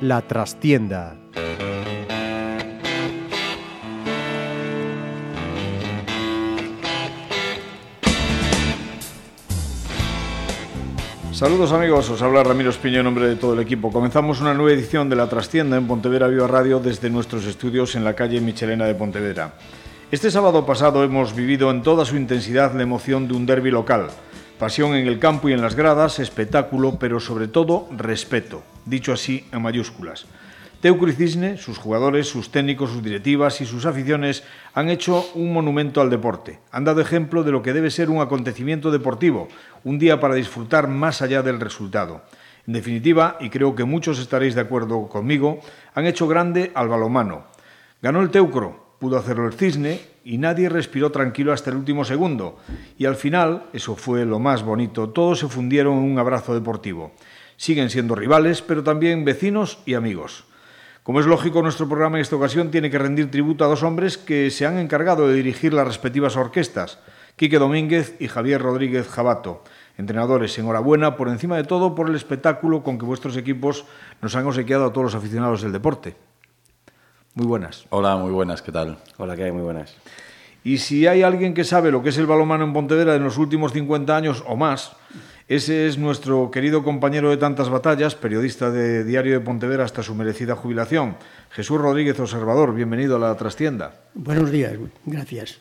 La trastienda. Saludos amigos, os habla Ramiro Espiño en nombre de todo el equipo. Comenzamos una nueva edición de La Trastienda en Pontevedra Viva Radio desde nuestros estudios en la calle Michelena de Pontevedra. Este sábado pasado hemos vivido en toda su intensidad la emoción de un derby local. Pasión en el campo y en las gradas, espectáculo, pero sobre todo respeto, dicho así en mayúsculas. Teucro y Cisne, sus jugadores, sus técnicos, sus directivas y sus aficiones han hecho un monumento al deporte. Han dado ejemplo de lo que debe ser un acontecimiento deportivo, un día para disfrutar más allá del resultado. En definitiva, y creo que muchos estaréis de acuerdo conmigo, han hecho grande al balomano. Ganó el Teucro, pudo hacerlo el Cisne y nadie respiró tranquilo hasta el último segundo. Y al final, eso fue lo más bonito, todos se fundieron en un abrazo deportivo. Siguen siendo rivales, pero también vecinos y amigos. Como es lógico, nuestro programa en esta ocasión tiene que rendir tributo a dos hombres que se han encargado de dirigir las respectivas orquestas, Quique Domínguez y Javier Rodríguez Jabato. Entrenadores, enhorabuena por encima de todo por el espectáculo con que vuestros equipos nos han obsequiado a todos los aficionados del deporte. Muy buenas. Hola, muy buenas, ¿qué tal? Hola, ¿qué hay? Muy buenas. Y si hay alguien que sabe lo que es el balonmano en Pontevedra en los últimos 50 años o más, ese es nuestro querido compañero de tantas batallas, periodista de Diario de Pontevedra hasta su merecida jubilación, Jesús Rodríguez Observador. Bienvenido a la trastienda. Buenos días, gracias.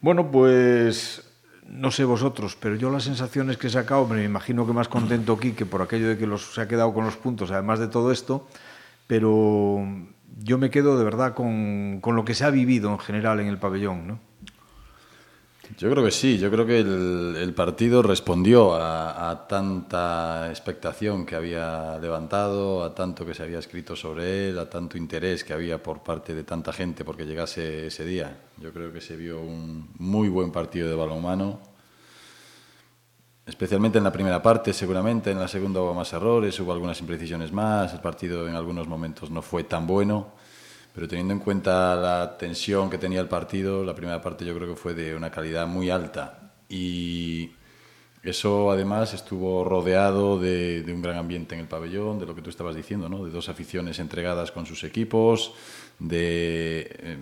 Bueno, pues no sé vosotros, pero yo las sensaciones que he sacado, me imagino que más contento aquí que por aquello de que los, se ha quedado con los puntos, además de todo esto, pero yo me quedo de verdad con, con lo que se ha vivido en general en el pabellón, ¿no? Yo creo que sí, yo creo que el, partido respondió a, a, tanta expectación que había levantado, a tanto que se había escrito sobre él, a tanto interés que había por parte de tanta gente porque llegase ese día. Yo creo que se vio un muy buen partido de balonmano, especialmente en la primera parte, seguramente, en la segunda hubo más errores, hubo algunas imprecisiones más, el partido en algunos momentos no fue tan bueno pero teniendo en cuenta la tensión que tenía el partido, la primera parte yo creo que fue de una calidad muy alta y eso además estuvo rodeado de, de, un gran ambiente en el pabellón, de lo que tú estabas diciendo, ¿no? de dos aficiones entregadas con sus equipos, de eh,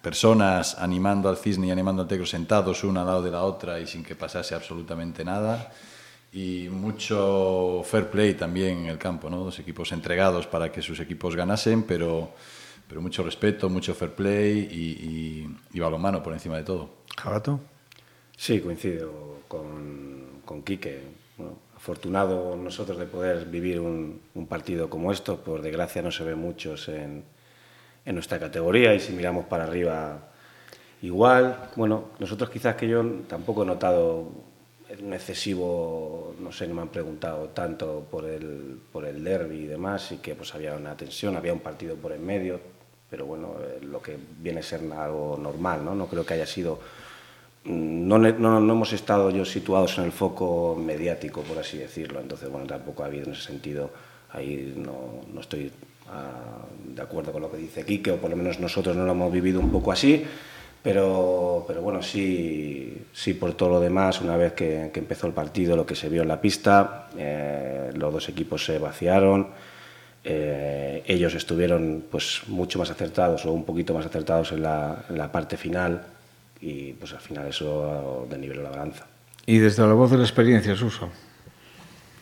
personas animando al cisne y animando al tegro sentados una al lado de la otra y sin que pasase absolutamente nada y mucho fair play también en el campo, ¿no? Dos equipos entregados para que sus equipos ganasen, pero, pero mucho respeto, mucho fair play y, y, y balonmano por encima de todo. ¿Jabato? Sí, coincido con, con Quique. Bueno, afortunado nosotros de poder vivir un, un, partido como esto. Por desgracia no se ve muchos en, en nuestra categoría y si miramos para arriba igual. Bueno, nosotros quizás que yo tampoco he notado un excesivo, no sé, no me han preguntado tanto por el, por el derby y demás, y que pues había una tensión, había un partido por en medio, pero bueno, eh, lo que viene a ser algo normal, ¿no? No creo que haya sido... No, no, no hemos estado yo situados en el foco mediático, por así decirlo, entonces, bueno, tampoco ha habido en ese sentido, ahí no, no estoy uh, de acuerdo con lo que dice Quique, o por lo menos nosotros no lo hemos vivido un poco así, pero, pero bueno, sí, sí por todo lo demás, una vez que, que empezó el partido, lo que se vio en la pista, eh, los dos equipos se vaciaron, eh, ellos estuvieron pues mucho más acertados o un poquito más acertados en la, en la parte final y pues al final eso desniveló la balanza. Y desde la voz de la experiencia, Suso.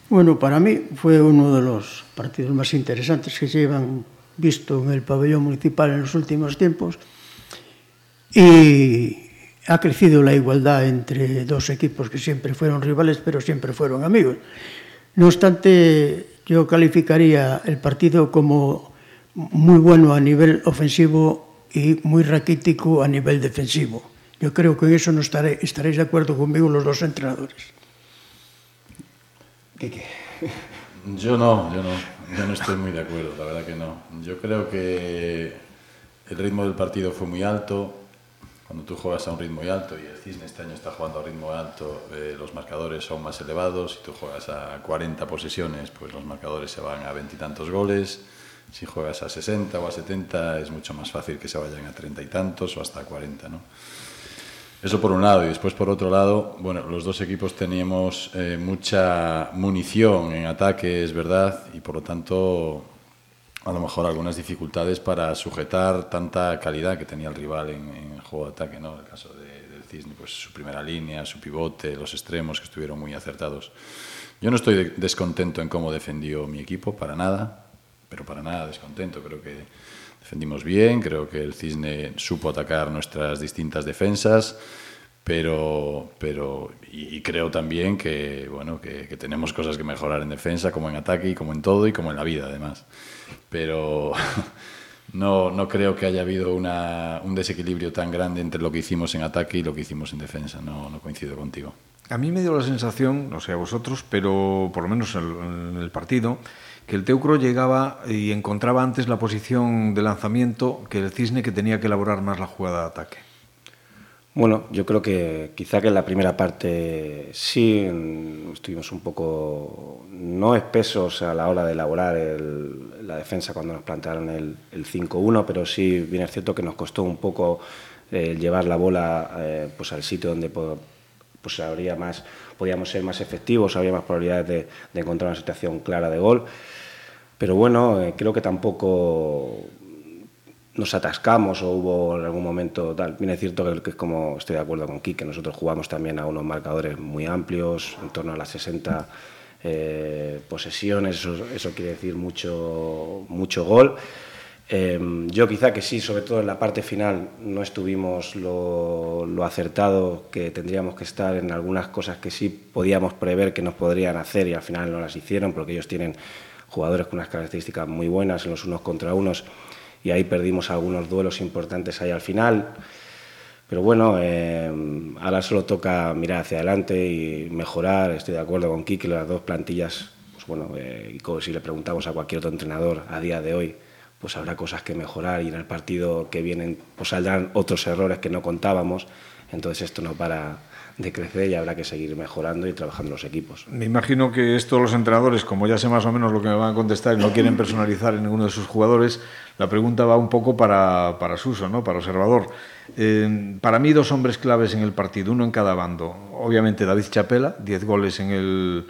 Bueno, para mí fue uno de los partidos más interesantes que se llevan visto en el pabellón municipal en los últimos tiempos y ha crecido la igualdad entre dos equipos que siempre fueron rivales, pero siempre fueron amigos. No obstante, yo calificaría el partido como muy bueno a nivel ofensivo y muy raquítico a nivel defensivo. Yo creo que en eso no estaré, estaréis de acuerdo conmigo los dos entrenadores. Quique. Yo no, yo no, yo no estoy muy de acuerdo, la verdad que no. Yo creo que el ritmo del partido fue muy alto, cuando tú juegas a un ritmo muy alto y el Cisne este año está jugando a ritmo alto, eh, los marcadores son más elevados. Si tú juegas a 40 posesiones, pues los marcadores se van a veintitantos goles. Si juegas a 60 o a 70 es mucho más fácil que se vayan a 30 y tantos o hasta 40, ¿no? Eso por un lado. Y después por otro lado, bueno, los dos equipos teníamos eh, mucha munición en ataque, es verdad, y por lo tanto a lo mejor algunas dificultades para sujetar tanta calidad que tenía el rival en, en el juego de ataque, ¿no? El caso de, del Cisne, pues su primera línea, su pivote, los extremos que estuvieron muy acertados. Yo no estoy descontento en cómo defendió mi equipo, para nada, pero para nada descontento. Creo que defendimos bien, creo que el Cisne supo atacar nuestras distintas defensas, pero, pero y, creo también que, bueno, que, tenemos cosas que mejorar en defensa, como en ataque y como en todo y como en la vida, además pero no, no creo que haya habido una, un desequilibrio tan grande entre lo que hicimos en ataque y lo que hicimos en defensa. No, no coincido contigo. A mí me dio la sensación, no sé a vosotros, pero por lo menos en el partido, que el Teucro llegaba y encontraba antes la posición de lanzamiento que el Cisne que tenía que elaborar más la jugada de ataque. Bueno, yo creo que quizá que en la primera parte sí estuvimos un poco no espesos a la hora de elaborar el, la defensa cuando nos plantearon el, el 5-1, pero sí bien es cierto que nos costó un poco eh, llevar la bola eh, pues al sitio donde pues habría más, podíamos ser más efectivos, había más probabilidades de, de encontrar una situación clara de gol. Pero bueno, eh, creo que tampoco nos atascamos o hubo en algún momento tal. Bien es cierto que, es como estoy de acuerdo con Kike, nosotros jugamos también a unos marcadores muy amplios, en torno a las 60 eh, posesiones, eso, quiere decir mucho, mucho gol. Eh, yo quizá que sí, sobre todo en la parte final, no estuvimos lo, lo, acertado que tendríamos que estar en algunas cosas que sí podíamos prever que nos podrían hacer y al final no las hicieron porque ellos tienen jugadores con unas características muy buenas en los unos contra unos y ahí perdimos algunos duelos importantes ahí al final. Pero bueno, eh, ahora solo toca mirar hacia adelante y mejorar. Estoy de acuerdo con Kiki, las dos plantillas, pues bueno, eh, si le preguntamos a cualquier otro entrenador a día de hoy, pues habrá cosas que mejorar y en el partido que vienen pues saldrán otros errores que no contábamos. Entonces esto no para de crecer y habrá que seguir mejorando y trabajando los equipos. Me imagino que esto los entrenadores, como ya sé más o menos lo que me van a contestar y no quieren personalizar en ninguno de sus jugadores, la pregunta va un poco para, para Suso, ¿no? para observador. Eh, para mí dos hombres claves en el partido, uno en cada bando. Obviamente David Chapela, 10 goles en el,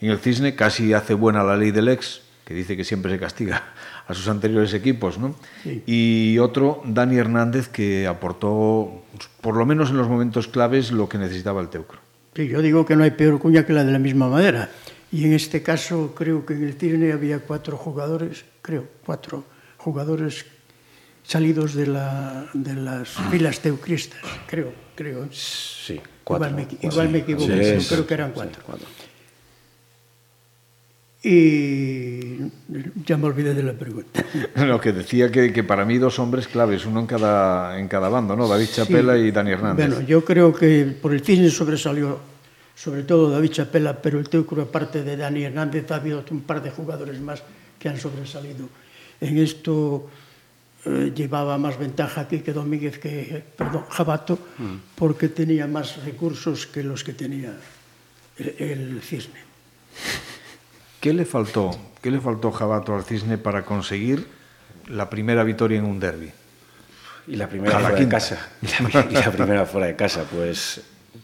en el Cisne, casi hace buena la ley del ex, que dice que siempre se castiga a sus anteriores equipos, ¿no? Sí. Y otro, Dani Hernández, que aportó, por lo menos en los momentos claves, lo que necesitaba el Teucro. Sí, yo digo que no hay peor cuña que la de la misma madera. Y en este caso creo que en el Tirne había cuatro jugadores, creo, cuatro jugadores salidos de, la, de las filas teucristas, creo, creo. Sí, cuatro. Igual me, igual me equivoco, sí, creo que eran cuatro. Sí, cuatro. Y ya me olvidé de la pregunta. Lo que decía que, que para mí dos hombres claves, uno en cada, en cada bando, ¿no? David Chapela sí. y Dani Hernández. Bueno, yo creo que por el cine sobresalió sobre todo David Chapela, pero el teucro aparte de Dani Hernández ha habido un par de jugadores más que han sobresalido. En esto eh, llevaba más ventaja aquí que Domínguez, que, perdón, Jabato, mm. porque tenía más recursos que los que tenía el, el cisne. ¿Qué le faltó ¿Qué le faltó Jabato al Cisne para conseguir la primera victoria en un derby? Y la primera fuera de casa. Y la, y la, primera fuera de casa, pues,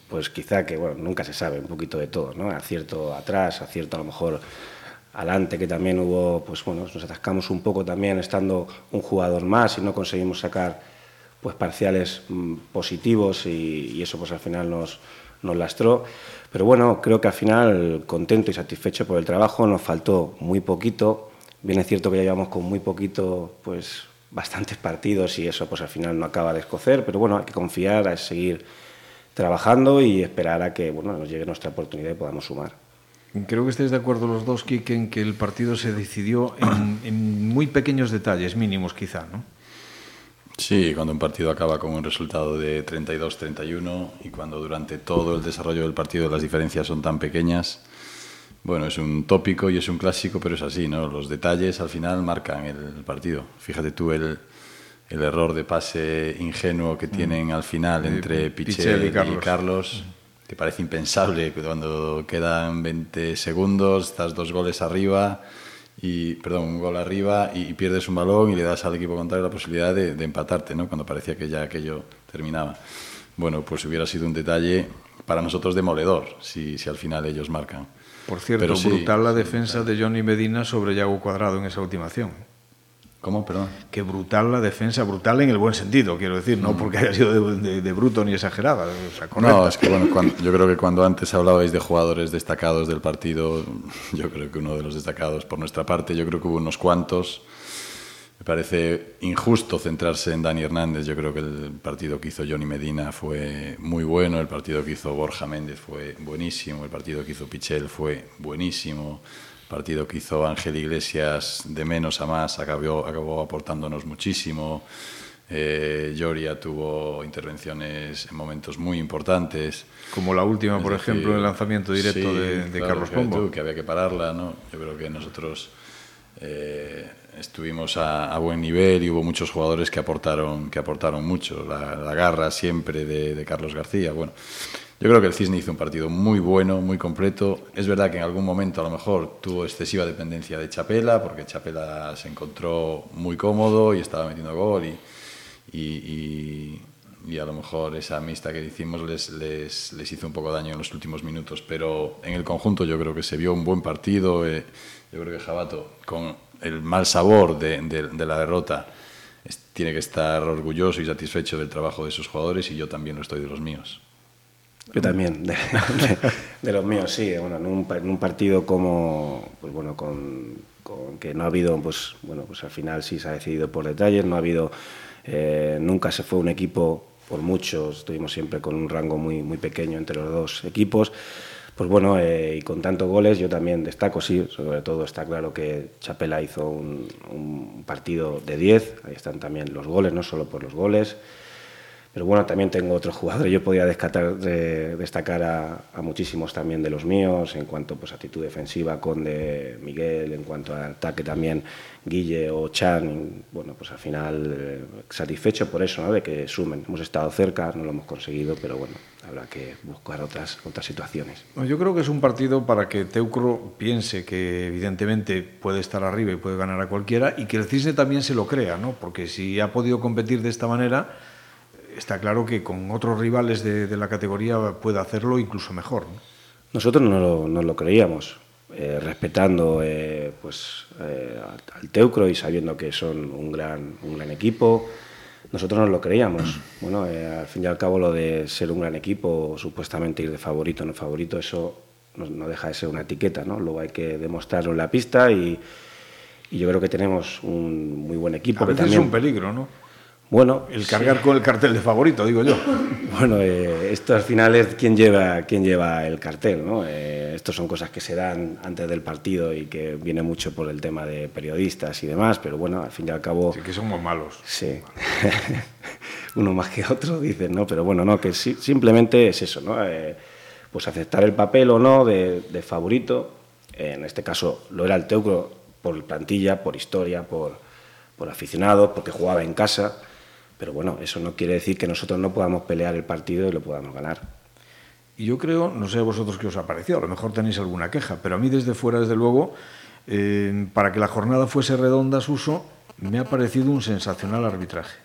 pues quizá que, bueno, nunca se sabe un poquito de todo, ¿no? Acierto atrás, acierto a lo mejor adelante, que también hubo, pues bueno, nos atascamos un poco también estando un jugador más y no conseguimos sacar pues parciales mmm, positivos y, y, eso pues al final nos, nos lastró. Pero bueno, creo que al final contento y satisfecho por el trabajo, nos faltó muy poquito. Bien es cierto que ya llevamos con muy poquito, pues bastantes partidos y eso pues al final no acaba de escocer, pero bueno, hay que confiar, hay que seguir trabajando y esperar a que bueno, nos llegue nuestra oportunidad y podamos sumar. Creo que estáis de acuerdo los dos, Kike, en que el partido se decidió en, en muy pequeños detalles, mínimos quizá, ¿no? Sí, cuando un partido acaba con un resultado de 32-31 y cuando durante todo el desarrollo del partido las diferencias son tan pequeñas, bueno, es un tópico y es un clásico, pero es así, ¿no? Los detalles al final marcan el, partido. Fíjate tú el, el error de pase ingenuo que tienen mm. al final entre Pichel, y Carlos, y Carlos que parece impensable cuando quedan 20 segundos, estás dos goles arriba y perdón, un gol arriba y, pierdes un balón y le das al equipo contrario la posibilidad de, de, empatarte, ¿no? Cuando parecía que ya aquello terminaba. Bueno, pues hubiera sido un detalle para nosotros demoledor si, si al final ellos marcan. Por cierto, sí, brutal la defensa de Johnny Medina sobre Yago Cuadrado en esa última acción. ¿Cómo? Perdón. Que brutal la defensa, brutal en el buen sentido, quiero decir, no mm. porque haya sido de, de, de bruto ni exagerada. O sea, no, es que bueno, cuando, yo creo que cuando antes hablabais de jugadores destacados del partido, yo creo que uno de los destacados por nuestra parte, yo creo que hubo unos cuantos. Me parece injusto centrarse en Dani Hernández. Yo creo que el partido que hizo Johnny Medina fue muy bueno, el partido que hizo Borja Méndez fue buenísimo, el partido que hizo Pichel fue buenísimo partido que hizo Ángel Iglesias de menos a más acabó, acabó aportándonos muchísimo. Eh, Lloria tuvo intervenciones en momentos muy importantes. Como la última, es por decir, ejemplo, el lanzamiento directo sí, de, de claro, Carlos Pombo. que había que pararla, ¿no? Yo creo que nosotros eh, estuvimos a, a, buen nivel y hubo muchos jugadores que aportaron, que aportaron mucho. La, la garra siempre de, de Carlos García. Bueno, yo creo que el Cisne hizo un partido muy bueno, muy completo. Es verdad que en algún momento a lo mejor tuvo excesiva dependencia de Chapela, porque Chapela se encontró muy cómodo y estaba metiendo gol y, a lo mejor esa amistad que hicimos les, les, hizo un poco daño en los últimos minutos. Pero en el conjunto yo creo que se vio un buen partido. Eh, yo creo que Jabato, con el mal sabor de, de, de la derrota, tiene que estar orgulloso y satisfecho del trabajo de sus jugadores y yo también lo estoy de los míos. Yo también, de, los míos, sí. Bueno, en un, partido como, pues bueno, con, que no ha habido, pues bueno, pues al final sí se ha decidido por detalles, no ha habido, eh, nunca se fue un equipo por muchos, estuvimos siempre con un rango muy, muy pequeño entre los dos equipos. Pues bueno, eh, y con tantos goles yo también destaco, sí, sobre todo está claro que Chapela hizo un, un partido de 10, ahí están también los goles, no solo por los goles. Pero bueno, también tengo otros jugadores. Yo podía descatar, de, destacar a, a, muchísimos también de los míos, en cuanto pues, actitud defensiva, Conde, Miguel, en cuanto al ataque también, Guille o Chan. Bueno, pues al final eh, satisfecho por eso, ¿no? de que sumen. Hemos estado cerca, no lo hemos conseguido, pero bueno, habrá que buscar otras, otras situaciones. Yo creo que es un partido para que Teucro piense que evidentemente puede estar arriba y puede ganar a cualquiera y que el Cisne también se lo crea, ¿no? porque si ha podido competir de esta manera está claro que con otros rivales de, de la categoría puede hacerlo incluso mejor. ¿no? Nosotros no lo, no lo creíamos, eh, respetando eh, pues, eh, al Teucro y sabiendo que son un gran, un gran equipo. Nosotros no lo creíamos. Bueno, eh, al fin y al cabo lo de ser un gran equipo, supuestamente ir de favorito o no favorito, eso no, no, deja de ser una etiqueta, ¿no? Luego hay que demostrarlo en la pista y, y yo creo que tenemos un muy buen equipo. A veces que también, es un peligro, ¿no? Bueno, el cargar sí. con el cartel de favorito, digo yo. Bueno, eh, esto al final es quién lleva, quién lleva el cartel, ¿no? Eh, estos son cosas que se dan antes del partido y que viene mucho por el tema de periodistas y demás, pero bueno, al fin y al cabo... Sí, que somos malos. Sí. Uno más que otro, dicen, ¿no? Pero bueno, no, que sí, simplemente es eso, ¿no? Eh, pues aceptar el papel o no de, de favorito, en este caso lo era el Teucro por plantilla, por historia, por, por aficionados, porque jugaba en casa pero bueno, eso no quiere decir que nosotros no podamos pelear el partido y lo podamos ganar. Y yo creo, no sé a vosotros qué os ha parecido, a lo mejor tenéis alguna queja, pero a mí desde fuera, desde luego, eh, para que la jornada fuese redonda, Suso, me ha parecido un sensacional arbitraje.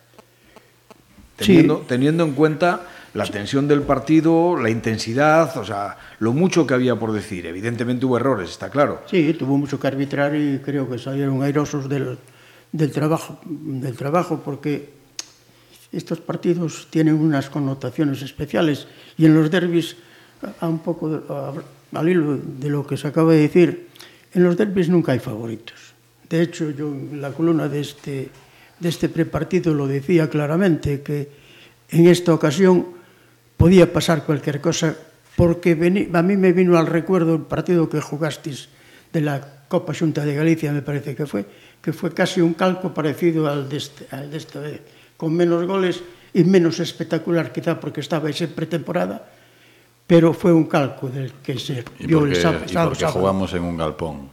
Teniendo, sí. teniendo en cuenta la tensión del partido, la intensidad, o sea, lo mucho que había por decir. Evidentemente hubo errores, está claro. Sí, tuvo mucho que arbitrar y creo que salieron airosos del, del, trabajo, del trabajo porque estos partidos tienen unas connotaciones especiales y en los derbis, a un poco a, al hilo de lo que se acaba de decir, en los derbis nunca hay favoritos. De hecho, yo en la columna de este, de este prepartido lo decía claramente, que en esta ocasión podía pasar cualquier cosa, porque vení, a mí me vino al recuerdo el partido que jugasteis de la Copa Xunta de Galicia, me parece que fue, que fue casi un calco parecido al de, este, al de esta vez con menos goles e menos espectacular quizá porque estaba en pretemporada, pero fue un calco del que se vio el sábado. Y porque sábado. jugamos en un galpón.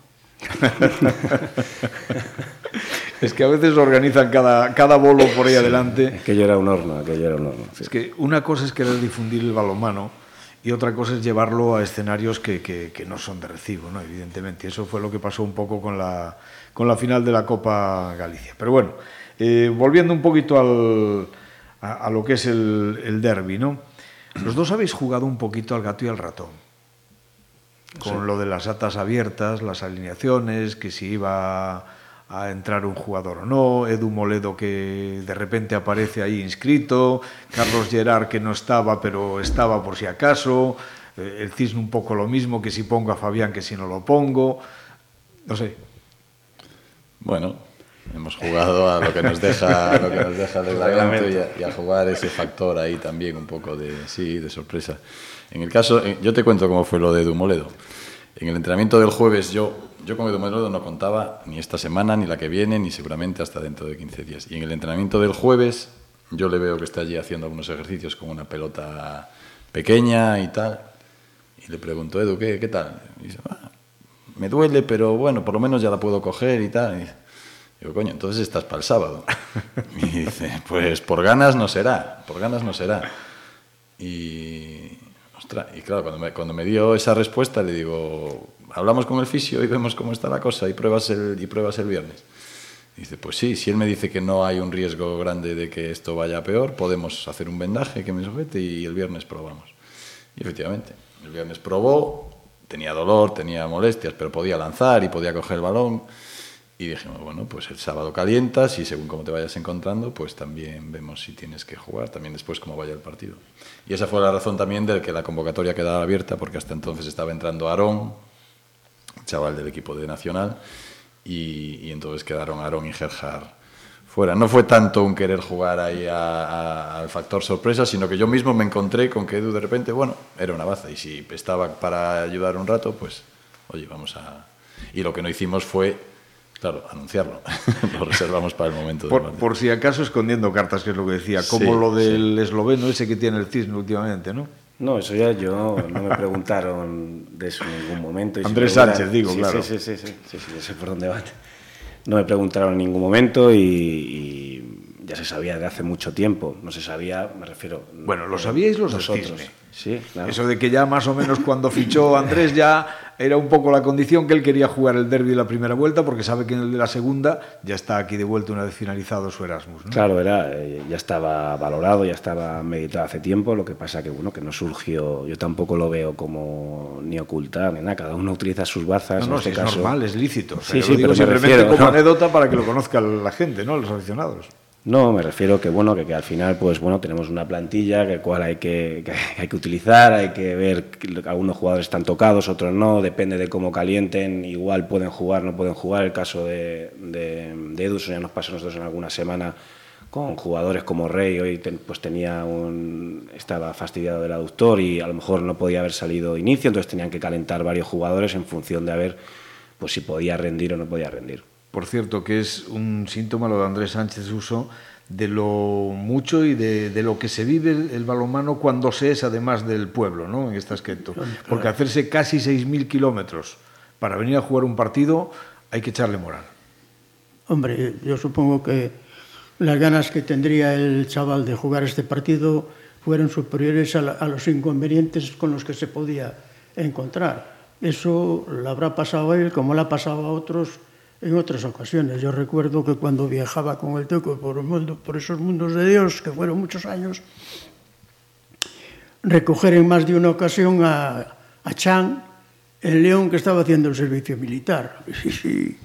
es que a veces organizan cada, cada bolo por ahí adelante. Aquello era un horno, aquello era un horno. Sí. Es que una cosa es querer difundir el balonmano y otra cosa es llevarlo a escenarios que, que, que, no son de recibo, ¿no? evidentemente. Eso fue lo que pasó un poco con la, con la final de la Copa Galicia. Pero bueno, eh, volviendo un poquito al, a, a, lo que es el, el derby, ¿no? Los dos habéis jugado un poquito al gato y al ratón. Con sí. lo de las atas abiertas, las alineaciones, que si iba a entrar un jugador o no, Edu Moledo que de repente aparece ahí inscrito, Carlos Gerard que no estaba pero estaba por si acaso, eh, el Cisne un poco lo mismo, que si pongo a Fabián que si no lo pongo, no sé. Bueno, hemos jugado a lo que nos deja, lo que nos deja el reglamento y a, y a jugar ese factor ahí también un poco de, sí, de sorpresa. En el caso, yo te cuento cómo fue lo de Edu Moledo. En el entrenamiento del jueves yo yo con Edu Moledo no contaba ni esta semana, ni la que viene, ni seguramente hasta dentro de 15 días. Y en el entrenamiento del jueves, yo le veo que está allí haciendo algunos ejercicios con una pelota pequeña y tal. Y le pregunto, Edu, ¿qué, qué tal? Y dice, ah, me duele, pero bueno, por lo menos ya la puedo coger y tal. Y digo, coño, entonces estás para el sábado. Y dice, pues por ganas no será, por ganas no será. Y, ostras, y claro, cuando me, cuando me dio esa respuesta le digo, hablamos con el fisio y vemos cómo está la cosa y pruebas el, y pruebas el viernes. Y dice, pues sí, si él me dice que no hay un riesgo grande de que esto vaya peor, podemos hacer un vendaje que me sujete y el viernes probamos. Y efectivamente, el viernes probó, tenía dolor, tenía molestias, pero podía lanzar y podía coger el balón. Y dijimos, bueno, pues el sábado calientas y según cómo te vayas encontrando, pues también vemos si tienes que jugar, también después cómo vaya el partido. Y esa fue la razón también de que la convocatoria quedara abierta, porque hasta entonces estaba entrando Aarón, chaval del equipo de Nacional, y, y entonces quedaron Aaron y Gerhard fuera. No fue tanto un querer jugar ahí al factor sorpresa, sino que yo mismo me encontré con que Edu de repente, bueno, era una baza, y si estaba para ayudar un rato, pues, oye, vamos a... Y lo que no hicimos fue, claro, anunciarlo. lo reservamos para el momento. Por, por, si acaso escondiendo cartas, que es lo que decía, como sí, lo del sí. esloveno ese que tiene el cisne últimamente, ¿no? No, eso ya yo no me preguntaron de eso en ningún momento. Y Andrés Sánchez, digo, sí, claro. Sí, sí, sí, sí, sí, sí, sé por dónde va. No me preguntaron en ningún momento y, y, ya se sabía de hace mucho tiempo. No se sabía, me refiero. Bueno, lo sabíais los nosotros. Sí, claro. Eso de que ya más o menos cuando fichó Andrés ya era un poco la condición que él quería jugar el derby de la primera vuelta porque sabe que en el de la segunda ya está aquí de vuelta una vez finalizado su Erasmus. ¿no? Claro, era, eh, ya estaba valorado, ya estaba meditado hace tiempo, lo que pasa que bueno que no surgió, yo tampoco lo veo como ni ocultar ni nada, cada uno utiliza sus bazas. No, no, en este es caso. normal, es lícito. O sea, sí, sí, digo pero simplemente refiero, como ¿no? anécdota para que lo conozca la gente, ¿no? Los aficionados. No, me refiero que bueno, que, que, al final pues bueno, tenemos una plantilla que cual hay que, hay que utilizar, hay que ver que algunos jugadores están tocados, otros no, depende de cómo calienten, igual pueden jugar, no pueden jugar. El caso de, de, de Edus ya nos pasó nosotros en alguna semana con jugadores como Rey, hoy ten, pues tenía un estaba fastidiado del aductor y a lo mejor no podía haber salido inicio, entonces tenían que calentar varios jugadores en función de a ver pues si podía rendir o no podía rendir por cierto, que es un síntoma lo de Andrés Sánchez Uso de lo mucho y de, de, lo que se vive el balonmano cuando se es además del pueblo, ¿no? En este aspecto. Porque hacerse casi 6.000 kilómetros para venir a jugar un partido hay que echarle moral. Hombre, yo supongo que las ganas que tendría el chaval de jugar este partido fueron superiores a, la, a los inconvenientes con los que se podía encontrar. Eso le habrá pasado a él como le ha pasado a otros en otras ocasiones. Yo recuerdo que cuando viajaba con el Teco por, el mundo, por esos mundos de Dios, que fueron muchos años, recoger en más de una ocasión a, a Chan, el león que estaba haciendo el servicio militar, y, y,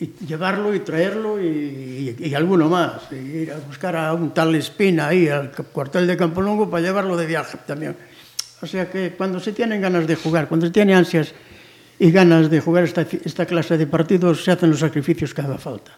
y llevarlo y traerlo y, y, alguno más, y ir a buscar a un tal Espina ahí al cuartel de Campolongo para llevarlo de viaje también. O sea que cuando se tienen ganas de jugar, cuando se tiene ansias y ganas de jugar esta, esta clase de partidos, se hacen los sacrificios que haga falta.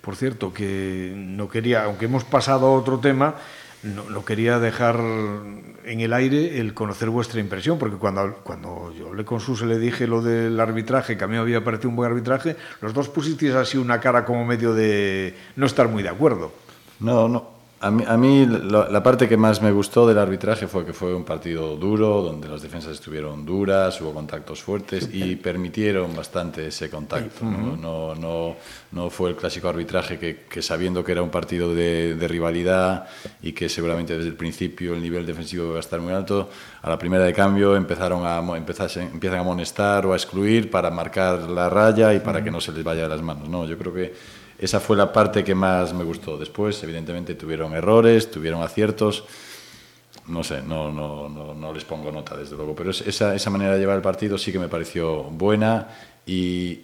Por cierto, que no quería, aunque hemos pasado a otro tema, no, no, quería dejar en el aire el conocer vuestra impresión, porque cuando, cuando yo hablé con Suse le dije lo del arbitraje, que a mí me había parecido un buen arbitraje, los dos pusisteis así una cara como medio de no estar muy de acuerdo. No, no. A mí, a mí la, la, parte que más me gustó del arbitraje fue que fue un partido duro, donde las defensas estuvieron duras, hubo contactos fuertes y permitieron bastante ese contacto. ¿no? No, no, no, fue el clásico arbitraje que, que sabiendo que era un partido de, de, rivalidad y que seguramente desde el principio el nivel defensivo iba a estar muy alto, a la primera de cambio empezaron a, empiezan a amonestar o a excluir para marcar la raya y para que no se les vaya de las manos. No, yo creo que esa fue la parte que más me gustó. Después, evidentemente, tuvieron errores, tuvieron aciertos. No sé, no, no, no, no les pongo nota, desde luego. Pero esa, esa, manera de llevar el partido sí que me pareció buena y,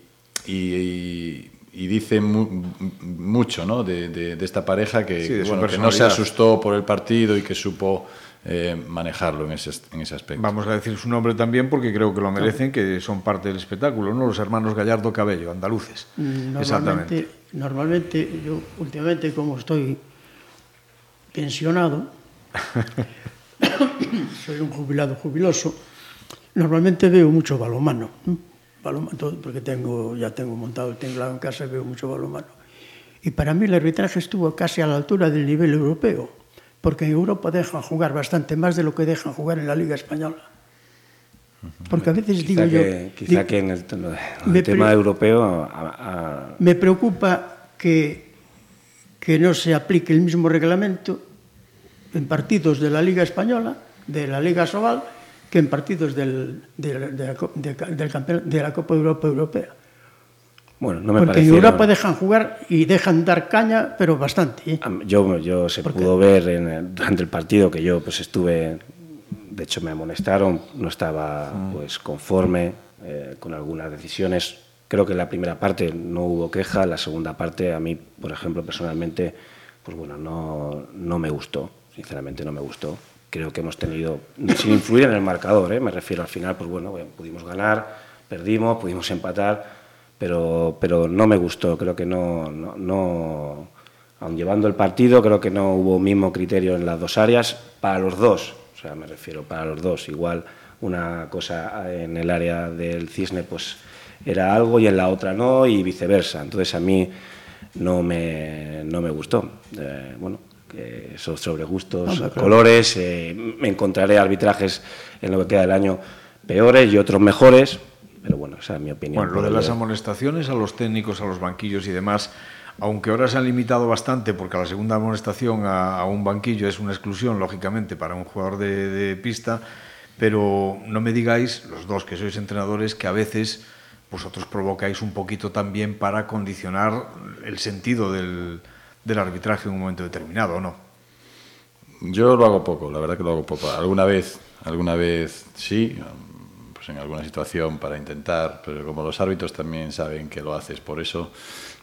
y, y dice mu mucho ¿no? de, de, de, esta pareja que, sí, bueno, que no se asustó por el partido y que supo eh, manejarlo en ese, en ese aspecto. Vamos a decir su nombre también porque creo que lo merecen, que son parte del espectáculo, ¿no? Los hermanos Gallardo Cabello, andaluces. Normalmente, Exactamente. normalmente, yo últimamente como estoy pensionado, soy un jubilado jubiloso, normalmente veo mucho balomano, ¿no? balomano porque tengo, ya tengo montado el tinglado en casa y veo mucho balomano. Y para mí el arbitraje estuvo casi a la altura del nivel europeo, porque en Europa dejan jugar bastante más de lo que dejan jugar en la Liga Española. Porque a veces quizá digo que, yo... Quizá digo, que en el, en el tema europeo... A, a... Me preocupa que, que no se aplique el mismo reglamento en partidos de la Liga Española, de la Liga Sobal, que en partidos del, de, de, la, de, del campeón, de la Copa de Europa Europea. Bueno, no me Porque parecieron... en Europa dejan jugar y dejan dar caña, pero bastante. ¿eh? Yo, yo se Porque... pudo ver en, durante el partido que yo pues estuve de hecho me amonestaron, no estaba pues conforme eh, con algunas decisiones. Creo que en la primera parte no hubo queja, la segunda parte a mí, por ejemplo, personalmente, pues bueno, no, no me gustó, sinceramente no me gustó. Creo que hemos tenido, sin influir en el marcador, ¿eh? me refiero al final, pues bueno, pudimos ganar, perdimos, pudimos empatar, pero, pero no me gustó, creo que no, no, no, aun llevando el partido, creo que no hubo mismo criterio en las dos áreas para los dos, o sea, me refiero para los dos, igual una cosa en el área del cisne pues era algo y en la otra no y viceversa, entonces a mí no me, no me gustó, eh, bueno, que son sobre gustos, no, colores, eh, me encontraré arbitrajes en lo que queda del año peores y otros mejores, pero bueno, esa es mi opinión. Bueno, lo de las amonestaciones a los técnicos, a los banquillos y demás, aunque ahora se han limitado bastante, porque la segunda amonestación a, un banquillo es una exclusión, lógicamente, para un jugador de, de, pista, pero no me digáis, los dos que sois entrenadores, que a veces vosotros provocáis un poquito también para condicionar el sentido del, del arbitraje en un momento determinado, ¿o no? Yo lo hago poco, la verdad que lo hago poco. Alguna vez, alguna vez sí, pues en alguna situación para intentar, pero como los árbitros también saben que lo haces por eso,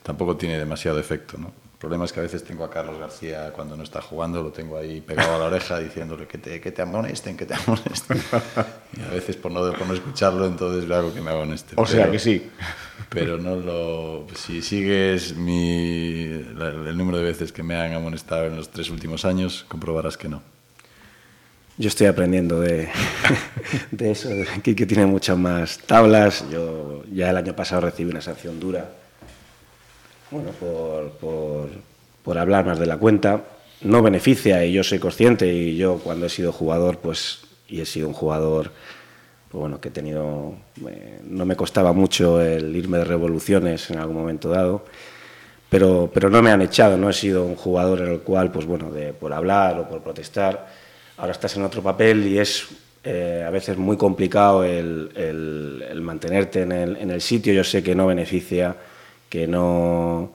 tampoco tiene demasiado efecto. ¿no? El problema es que a veces tengo a Carlos García cuando no está jugando, lo tengo ahí pegado a la oreja diciéndole que te, que te amonesten, que te amonesten. Y a veces por no, por no escucharlo, entonces le hago que me amoneste. O sea que sí. Pero no lo. Si sigues mi, el número de veces que me han amonestado en los tres últimos años, comprobarás que no. Yo estoy aprendiendo de, de eso. Kike tiene muchas más tablas. Yo ya el año pasado recibí una sanción dura. Bueno, por, por, por hablar más de la cuenta. No beneficia y yo soy consciente y yo cuando he sido jugador, pues, y he sido un jugador, pues bueno, que he tenido, eh, no me costaba mucho el irme de revoluciones en algún momento dado, pero, pero no me han echado, no he sido un jugador en el cual, pues bueno, de, por hablar o por protestar, ahora estás en otro papel y es eh, a veces muy complicado el, el, el mantenerte en el, en el, sitio. Yo sé que no beneficia, que, no,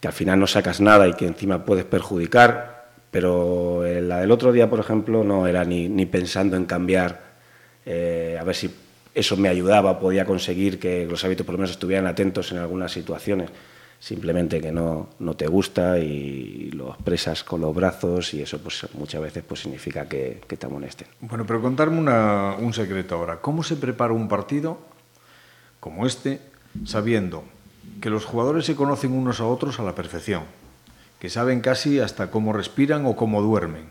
que al final no sacas nada y que encima puedes perjudicar, pero la del otro día, por ejemplo, no era ni, ni pensando en cambiar, eh, a ver si eso me ayudaba, podía conseguir que los hábitos por lo menos estuvieran atentos en algunas situaciones simplemente que no, no te gusta y lo expresas con los brazos y eso pues muchas veces pues significa que, que te amonesten. Bueno, pero contarme una, un secreto ahora. ¿Cómo se prepara un partido como este sabiendo que los jugadores se conocen unos a otros a la perfección, que saben casi hasta cómo respiran o cómo duermen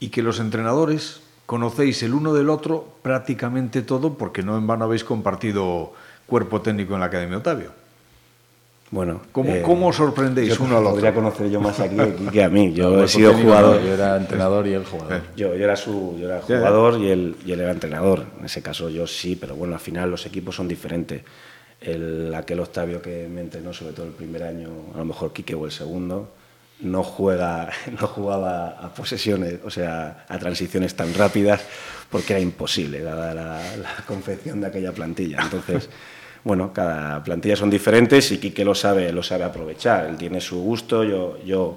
y que los entrenadores conocéis el uno del otro prácticamente todo porque no en vano habéis compartido cuerpo técnico en la Academia Otavio? Bueno, ¿Cómo, eh, ¿cómo sorprendéis yo uno al Podría otro? conocer yo más aquí que a mí. Yo No, he sido jugador. yo era entrenador y él jugador. Yo, yo era su yo era jugador y él, y él era entrenador. En ese caso yo sí, pero bueno, al final los equipos son diferentes. El, aquel Octavio que me entrenó, sobre todo el primer año, a lo mejor Quique o el segundo, no juega, no jugaba a posesiones, o sea, a transiciones tan rápidas, porque era imposible, dada la, la confección de aquella plantilla. Entonces, bueno, cada plantilla son diferentes y Quique lo sabe, lo sabe aprovechar. Él tiene su gusto, yo, yo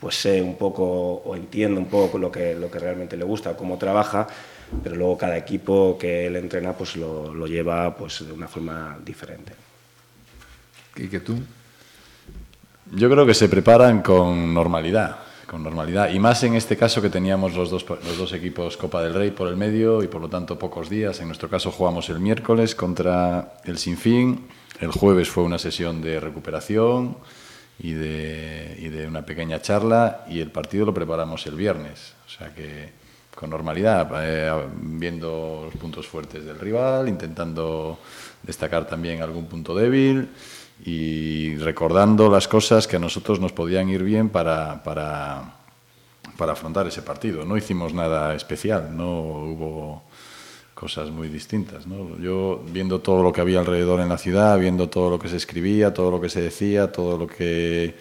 pues sé un poco o entiendo un poco lo que, lo que realmente le gusta, cómo trabaja, pero luego cada equipo que él entrena pues lo, lo lleva pues de una forma diferente. ¿Y que tú? Yo creo que se preparan con normalidad, con normalidad. Y más en este caso que teníamos los dos, los dos equipos Copa del Rey por el medio y por lo tanto pocos días. En nuestro caso jugamos el miércoles contra el Sinfín. El jueves fue una sesión de recuperación y de, y de una pequeña charla y el partido lo preparamos el viernes. O sea que con normalidad, eh, viendo los puntos fuertes del rival, intentando destacar también algún punto débil y recordando las cosas que a nosotros nos podían ir bien para, para, para afrontar ese partido. No hicimos nada especial, no hubo cosas muy distintas. ¿no? Yo, viendo todo lo que había alrededor en la ciudad, viendo todo lo que se escribía, todo lo que se decía, todo lo que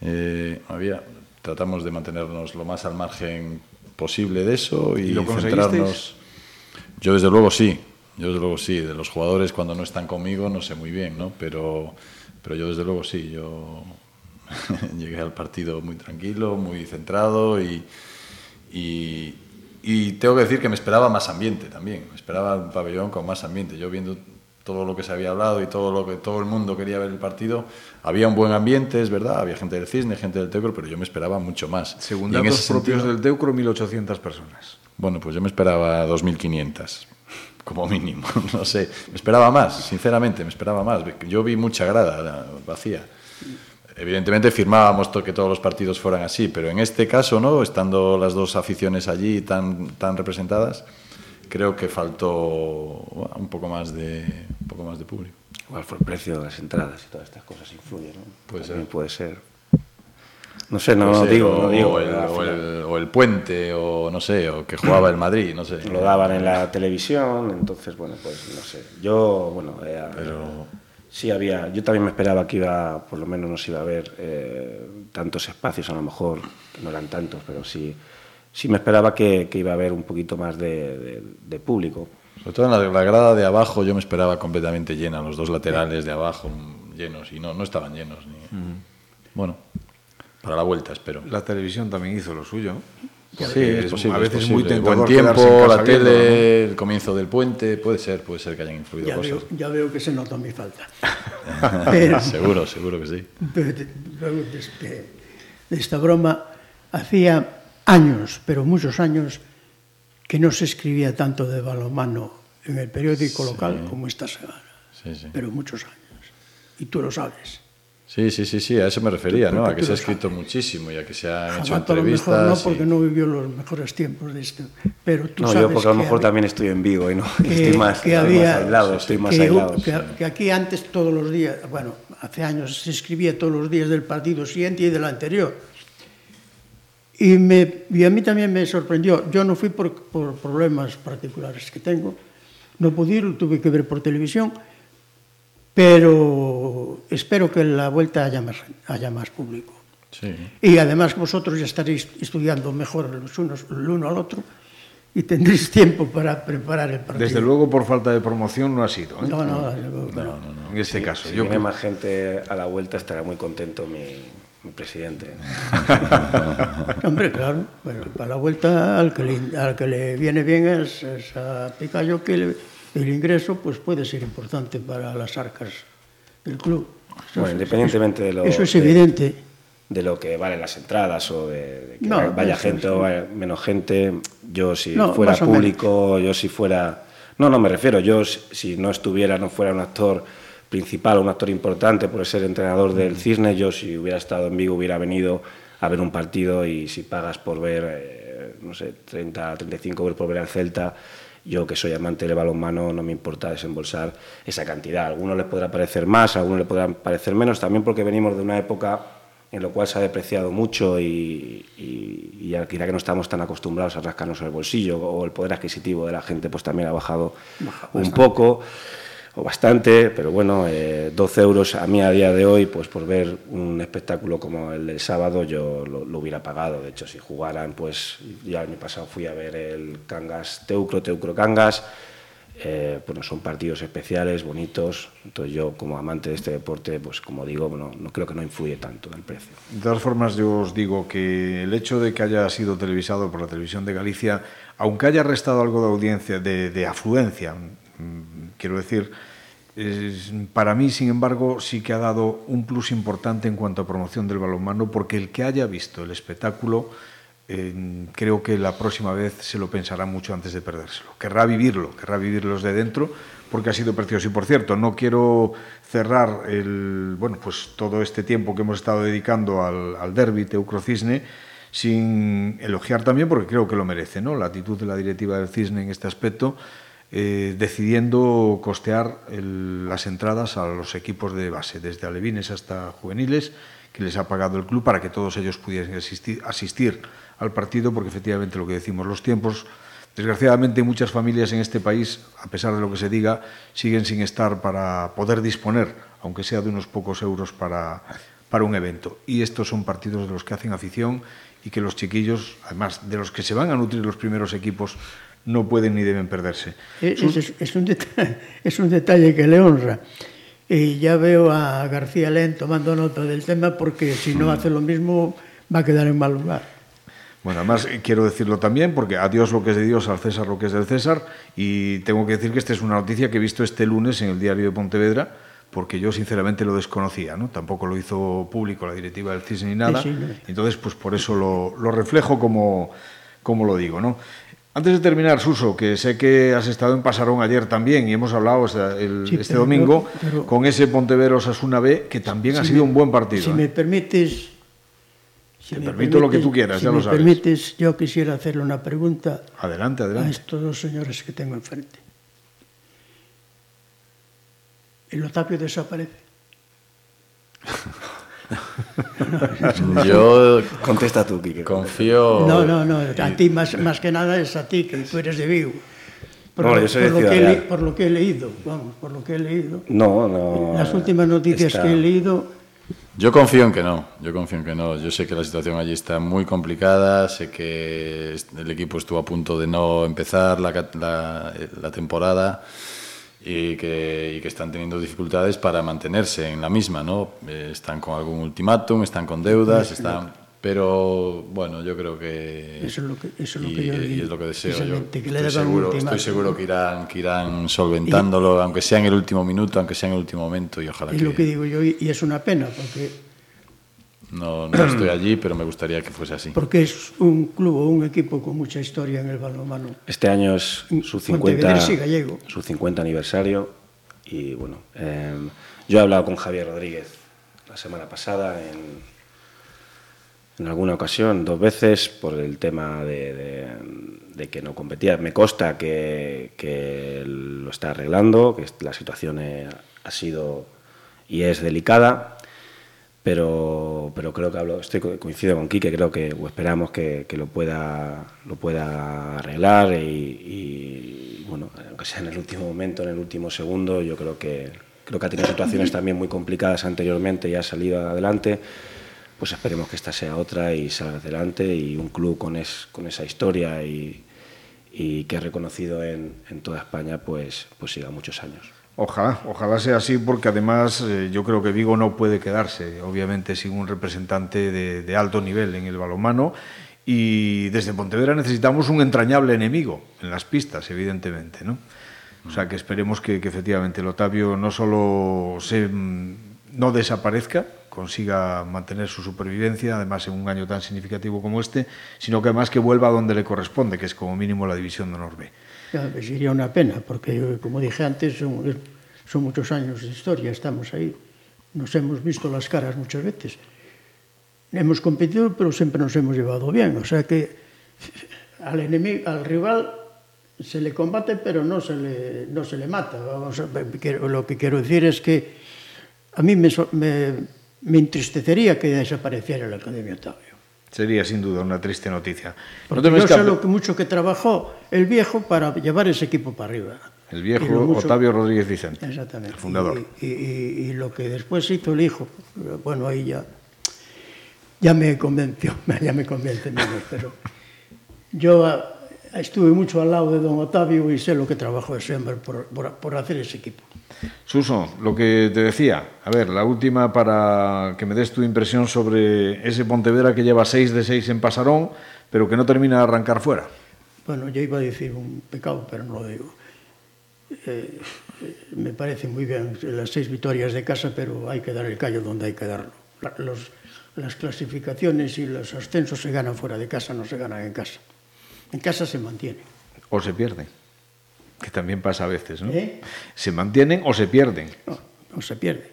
eh, había, tratamos de mantenernos lo más al margen posible de eso y, centrarnos. Yo, desde luego, sí. Yo, desde luego, sí. De los jugadores, cuando no están conmigo, no sé muy bien, ¿no? Pero, pero yo, desde luego, sí. Yo llegué al partido muy tranquilo, muy centrado y, y, y tengo que decir que me esperaba más ambiente también. Me esperaba un pabellón con más ambiente. Yo viendo todo lo que se había hablado y todo lo que todo el mundo quería ver el partido, había un buen ambiente, es verdad, había gente del Cisne, gente del Teucro, pero yo me esperaba mucho más. Según en datos propios sentido- del Teucro, 1.800 personas. bueno, pues yo me esperaba 2.500, como mínimo. No sé, me esperaba más, sinceramente, me esperaba más. Yo vi mucha grada vacía. Evidentemente firmábamos que todos los partidos fueran así, pero en este caso, ¿no? Estando las dos aficiones allí tan, tan representadas, creo que faltó bueno, un poco más de un poco más de público. Igual fue el precio de las entradas y todas estas cosas influyen, ¿no? Puede También ser. puede ser. No sé, no, no digo, o, no digo. o el, al o final el- o el puente, o no sé, o que jugaba el Madrid, no sé. Lo daban en la televisión, entonces, bueno, pues no sé. Yo, bueno, eh, Pero- sí había, yo también me esperaba que iba, por lo menos nos iba a haber eh, tantos espacios, a lo mejor, que no eran tantos, pero sí, sí me esperaba que, que iba a haber un poquito más de, de- de público. Sobre todo en la, la grada de abajo yo me esperaba completamente llena, los dos laterales de abajo llenos, y no, no estaban llenos. Ni... Bueno, para la vuelta espero. La televisión también hizo lo suyo. Sí, es posible, a veces es es muy tentador Buen tiempo, quedarse en casa la tele, el comienzo del puente, puede ser, puede ser que hayan influido Ya cosas. veo, ya veo que se nota mi falta. Pero, seguro, seguro que sí. pero este- esta broma, hacía años, pero muchos años, que no se escribía tanto de balonmano en el periódico local como esta semana. Sí, sí. Pero muchos años. Y tú lo sabes. Sí, sí, sí, sí, a eso me refería, ¿no? A que se ha escrito muchísimo y a que se han hecho a lo entrevistas. mejor no, y- porque no vivió los mejores tiempos de esto. Pero tú no, sabes yo porque a lo mejor había- también estoy en Vigo y no que, estoy más, que había, más aislado, estoy más que, aislado. que- que aquí antes todos los días, bueno, hace años se escribía todos los días del partido siguiente y del anterior. Y, me, y a mí también me sorprendió. Yo no fui por, por problemas particulares que tengo. No pude ir, lo tuve que ver por televisión. Pero espero que en la vuelta haya más, haya más público. Sí. Y además vosotros ya estaréis estudiando mejor los unos el uno al otro y tendréis tiempo para preparar el partido. Desde luego, por falta de promoción, no ha sido. ¿eh? No, no, desde luego que no. En este caso, Si yo viene creo- más gente a la vuelta estará muy contento mi, mi presidente. Hombre, claro, bueno, para la vuelta al que le, al que le viene bien es, es a Picayo que le- el ingreso pues puede ser importante para las arcas del club. Eso Bueno, es- independientemente de lo Eso es de- evidente. de lo que valen las entradas o de, de que No, vaya eso gente o vaya menos gente. Yo si No, fuera público, yo si fuera... No, no, me refiero, yo si- si no estuviera, no fuera un actor principal, un actor importante por ser entrenador del Cisne, yo si hubiera estado en Vigo hubiera venido a ver un partido y si pagas por ver, eh, no sé, 30, 35 euros por ver al Celta, yo que soy amante del balonmano no me importa desembolsar esa cantidad. A algunos les podrá parecer más, a algunos les podrá parecer menos, también porque venimos de una época en la cual se ha depreciado mucho y, y, y ya que no estamos tan acostumbrados a rascarnos el bolsillo o el poder adquisitivo de la gente pues también ha bajado Baja, un poco o bastante, pero bueno, eh, 12 euros a mí a día de hoy, pues por ver un espectáculo como el del sábado, yo lo, lo hubiera pagado. De hecho, si jugaran, pues ya el año pasado fui a ver el Cangas Teucro, Teucro Cangas. Eh, bueno, son partidos especiales, bonitos. Entonces yo, como amante de este deporte, pues como digo, no, no creo que no influye tanto en el precio. De todas formas, yo os digo que el hecho de que haya sido televisado por la televisión de Galicia, aunque haya restado algo de audiencia, de, de afluencia, quiero decir, para mí, sin embargo, sí que ha dado un plus importante en cuanto a promoción del balonmano, porque el que haya visto el espectáculo, eh, creo que la próxima vez se lo pensará mucho antes de perdérselo. Querrá vivirlo, querrá vivirlos de dentro, porque ha sido precioso. Y por cierto, no quiero cerrar el, bueno, pues todo este tiempo que hemos estado dedicando al, al derby Teucro Cisne sin elogiar también, porque creo que lo merece, ¿no? la actitud de la directiva del Cisne en este aspecto eh, decidiendo costear las entradas a los equipos de base, desde alevines hasta juveniles, que les ha pagado el club para que todos ellos pudiesen asistir, asistir al partido, porque efectivamente lo que decimos, los tiempos, desgraciadamente muchas familias en este país, a pesar de lo que se diga, siguen sin estar para poder disponer, aunque sea de unos pocos euros para, para un evento. Y estos son partidos de los que hacen afición y que los chiquillos, además de los que se van a nutrir los primeros equipos, no pueden ni deben perderse. Es, es, es, un, detalle, es un detalle que le honra. Y ya veo a García Len tomando nota del tema porque si no hace lo mismo va a quedar en mal lugar. Bueno, además quiero decirlo también porque a Dios lo que es de Dios, al César lo que es del César y tengo que decir que esta es una noticia que he visto este lunes en el diario de Pontevedra porque yo sinceramente lo desconocía, ¿no? Tampoco lo hizo público la directiva del CIS ni nada. Sí, sí, no. Entonces, pues por eso lo, lo reflejo como, como lo digo, ¿no? Antes de terminar, Suso, que sé que has estado en Pasarón ayer también y hemos hablado el, sí, este pero, domingo pero, con ese Pontevedra Osasuna B, que también si ha sido me, un buen partido. Si eh. me permites. Si Te me permito permites, lo que tú quieras, si ya lo sabes. Si me permites, yo quisiera hacerle una pregunta adelante, adelante. a estos dos señores que tengo enfrente. ¿El Otapio desaparece? Yo contesta tú, Quique. Confío. No, no, no. A ti más, más que nada es a ti, que tú eres de Vigo. Por, no, lo, yo soy por, de lo que he, por lo que he leído, vamos, por lo que he leído. No, no. Las últimas noticias está... que he leído. Yo confío en que no, yo confío en que no. Yo sé que la situación allí está muy complicada, sé que el equipo estuvo a punto de no empezar la, la, la temporada y que, y que, están teniendo dificultades para mantenerse en la misma, ¿no? Eh, están con algún ultimátum, están con deudas, están... Pero bueno, yo creo que... Eso es lo que, eso es lo y, que yo y es lo que deseo yo. Estoy, seguro, estoy seguro que irán, que irán solventándolo, y, aunque sea en el último minuto, aunque sea en el último momento, y ojalá es que... lo que digo yo, y es una pena, porque... No, no estoy allí, pero me gustaría que fuese así. Porque es un club o un equipo con mucha historia en el balonmano. Este año es su 50, su 50 aniversario y bueno, eh, yo he hablado con Javier Rodríguez la semana pasada en, en alguna ocasión, dos veces, por el tema de, de, de que no competía. Me consta que, que, lo está arreglando, que la situación ha sido y es delicada pero, pero creo que hablo, estoy coincido con Quique, creo que o esperamos que, que lo, pueda, lo pueda arreglar y, y, bueno, aunque sea en el último momento, en el último segundo, yo creo que, creo que ha tenido situaciones también muy complicadas anteriormente y ha salido adelante, pues esperemos que esta sea otra y salga adelante y un club con, es, con esa historia y, y que es reconocido en, en toda España, pues, pues siga muchos años. Ojalá, ojalá sea así, porque además eh, yo creo que Vigo no puede quedarse, obviamente, sin un representante de, alto nivel en el balonmano. Y desde Pontevedra necesitamos un entrañable enemigo en las pistas, evidentemente, ¿no? O sea, que esperemos que, que efectivamente el Otavio no solo se, no desaparezca, consiga mantener su supervivencia, además en un año tan significativo como este, sino que además que vuelva a donde le corresponde, que es como mínimo la división de Honor B. sería unha pena, porque, como dije antes, son, son moitos años de historia, estamos aí, nos hemos visto las caras muchas veces. Hemos competido, pero sempre nos hemos llevado bien, o sea que al enemigo, al rival se le combate, pero no se le, no se le mata. Vamos, lo que quiero decir es que a mí me, me, me entristecería que desapareciera la Academia Octavio sería sin duda una triste noticia. Porque no, no sé lo que mucho que trabajó el viejo para llevar ese equipo para arriba. El viejo mucho, Octavio Rodríguez Vicente, exactamente, el fundador. Y, y, y, lo que después hizo el hijo, bueno, ahí ya, ya me convenció, ya me convence menos, pero yo ah, estuve mucho al lado de don Octavio y sé lo que trabajó ese hombre por, por, por hacer ese equipo. Suso, lo que te decía, a ver, la última para que me des tu impresión sobre ese Pontevedra que lleva 6 de 6 en Pasarón, pero que no termina de arrancar fuera. Bueno, yo iba a decir un pecado, pero no lo digo. Eh, me parece muy bien las seis victorias de casa, pero hay que dar el callo donde hay que darlo. Los, las clasificaciones y los ascensos se ganan fuera de casa, no se ganan en casa. En casa se mantienen. O se pierden, que también pasa a veces, ¿no? ¿Eh? Se mantienen o se pierden. No, no se pierden.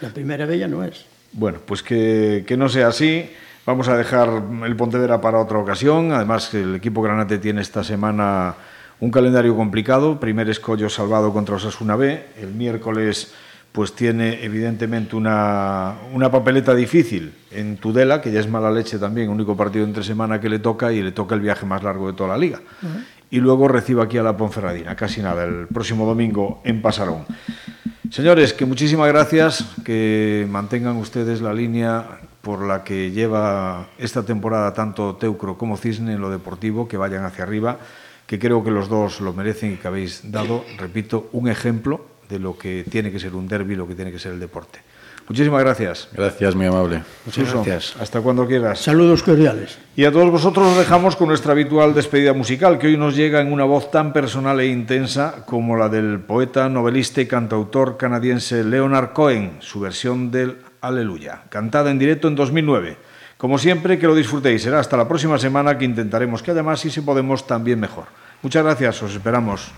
La primera bella no es. Bueno, pues que, que no sea así. Vamos a dejar el Pontevedra para otra ocasión. Además, el equipo Granate tiene esta semana un calendario complicado. Primer escollo salvado contra Osasuna B. El miércoles pues tiene evidentemente una, una, papeleta difícil en Tudela, que ya es mala leche también, único partido entre semana que le toca y le toca el viaje más largo de toda la liga. Uh -huh. Y luego recibe aquí a la Ponferradina, casi nada, el próximo domingo en Pasarón. Señores, que muchísimas gracias, que mantengan ustedes la línea por la que lleva esta temporada tanto Teucro como Cisne en lo deportivo, que vayan hacia arriba, que creo que los dos lo merecen y que habéis dado, repito, un ejemplo de lo que tiene que ser un derby, lo que tiene que ser el deporte. Muchísimas gracias. Gracias, muy amable. Muchas gracias. Hasta cuando quieras. Saludos cordiales. Y a todos vosotros os dejamos con nuestra habitual despedida musical, que hoy nos llega en una voz tan personal e intensa como la del poeta, novelista y cantautor canadiense Leonard Cohen, su versión del Aleluya, cantada en directo en 2009. Como siempre, que lo disfrutéis. Será hasta la próxima semana que intentaremos que además, si se podemos, también mejor. Muchas gracias, os esperamos.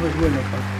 no es bueno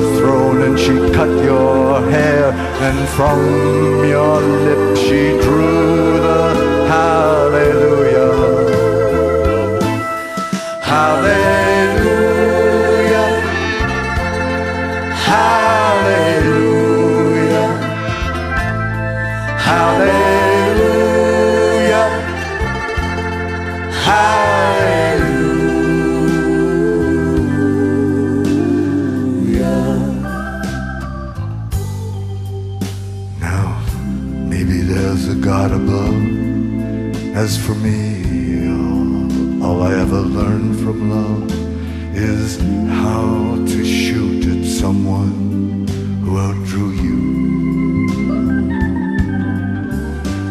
your throne and she cut your hair. And from your lips she drew the hallelujah. Hallelujah. Hallelujah.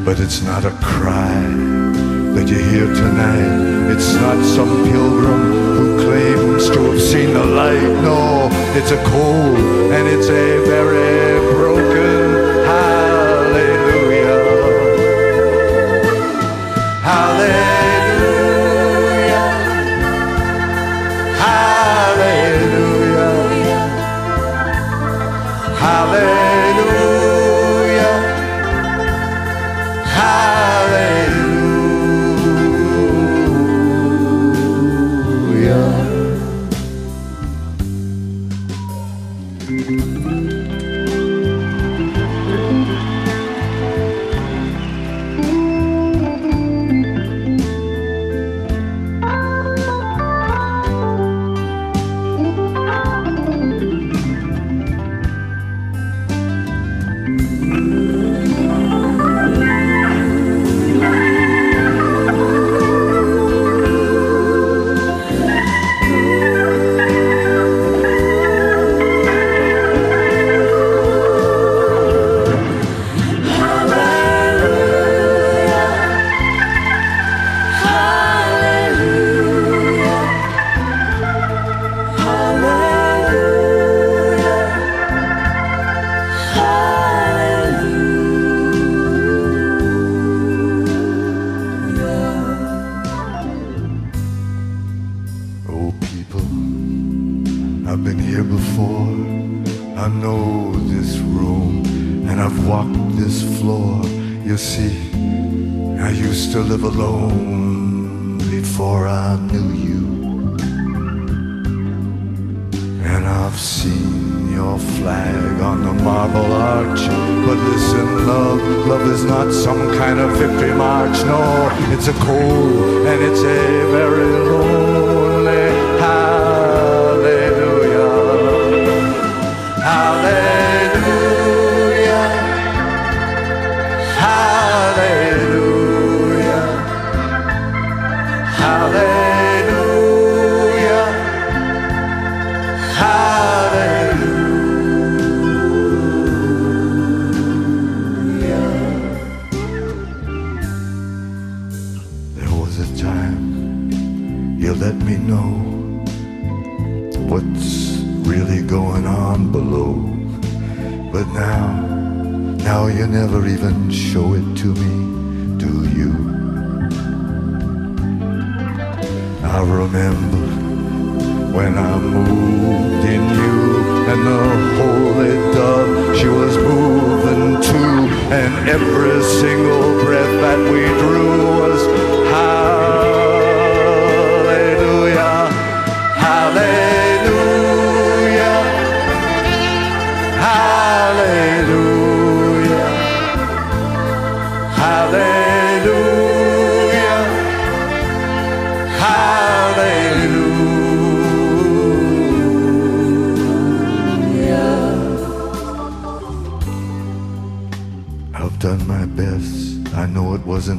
But it's not a cry that you hear tonight. It's not some pilgrim who claims to have seen the light. No, it's a cold and it's a very broken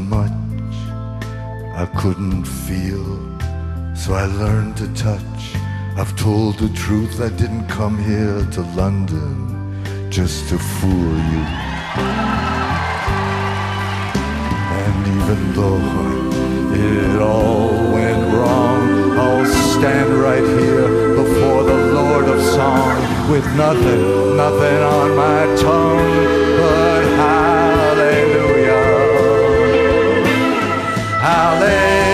much I couldn't feel, so I learned to touch. I've told the truth, I didn't come here to London just to fool you. And even though it all went wrong, I'll stand right here before the Lord of Song with nothing, nothing on my tongue. Hallelujah.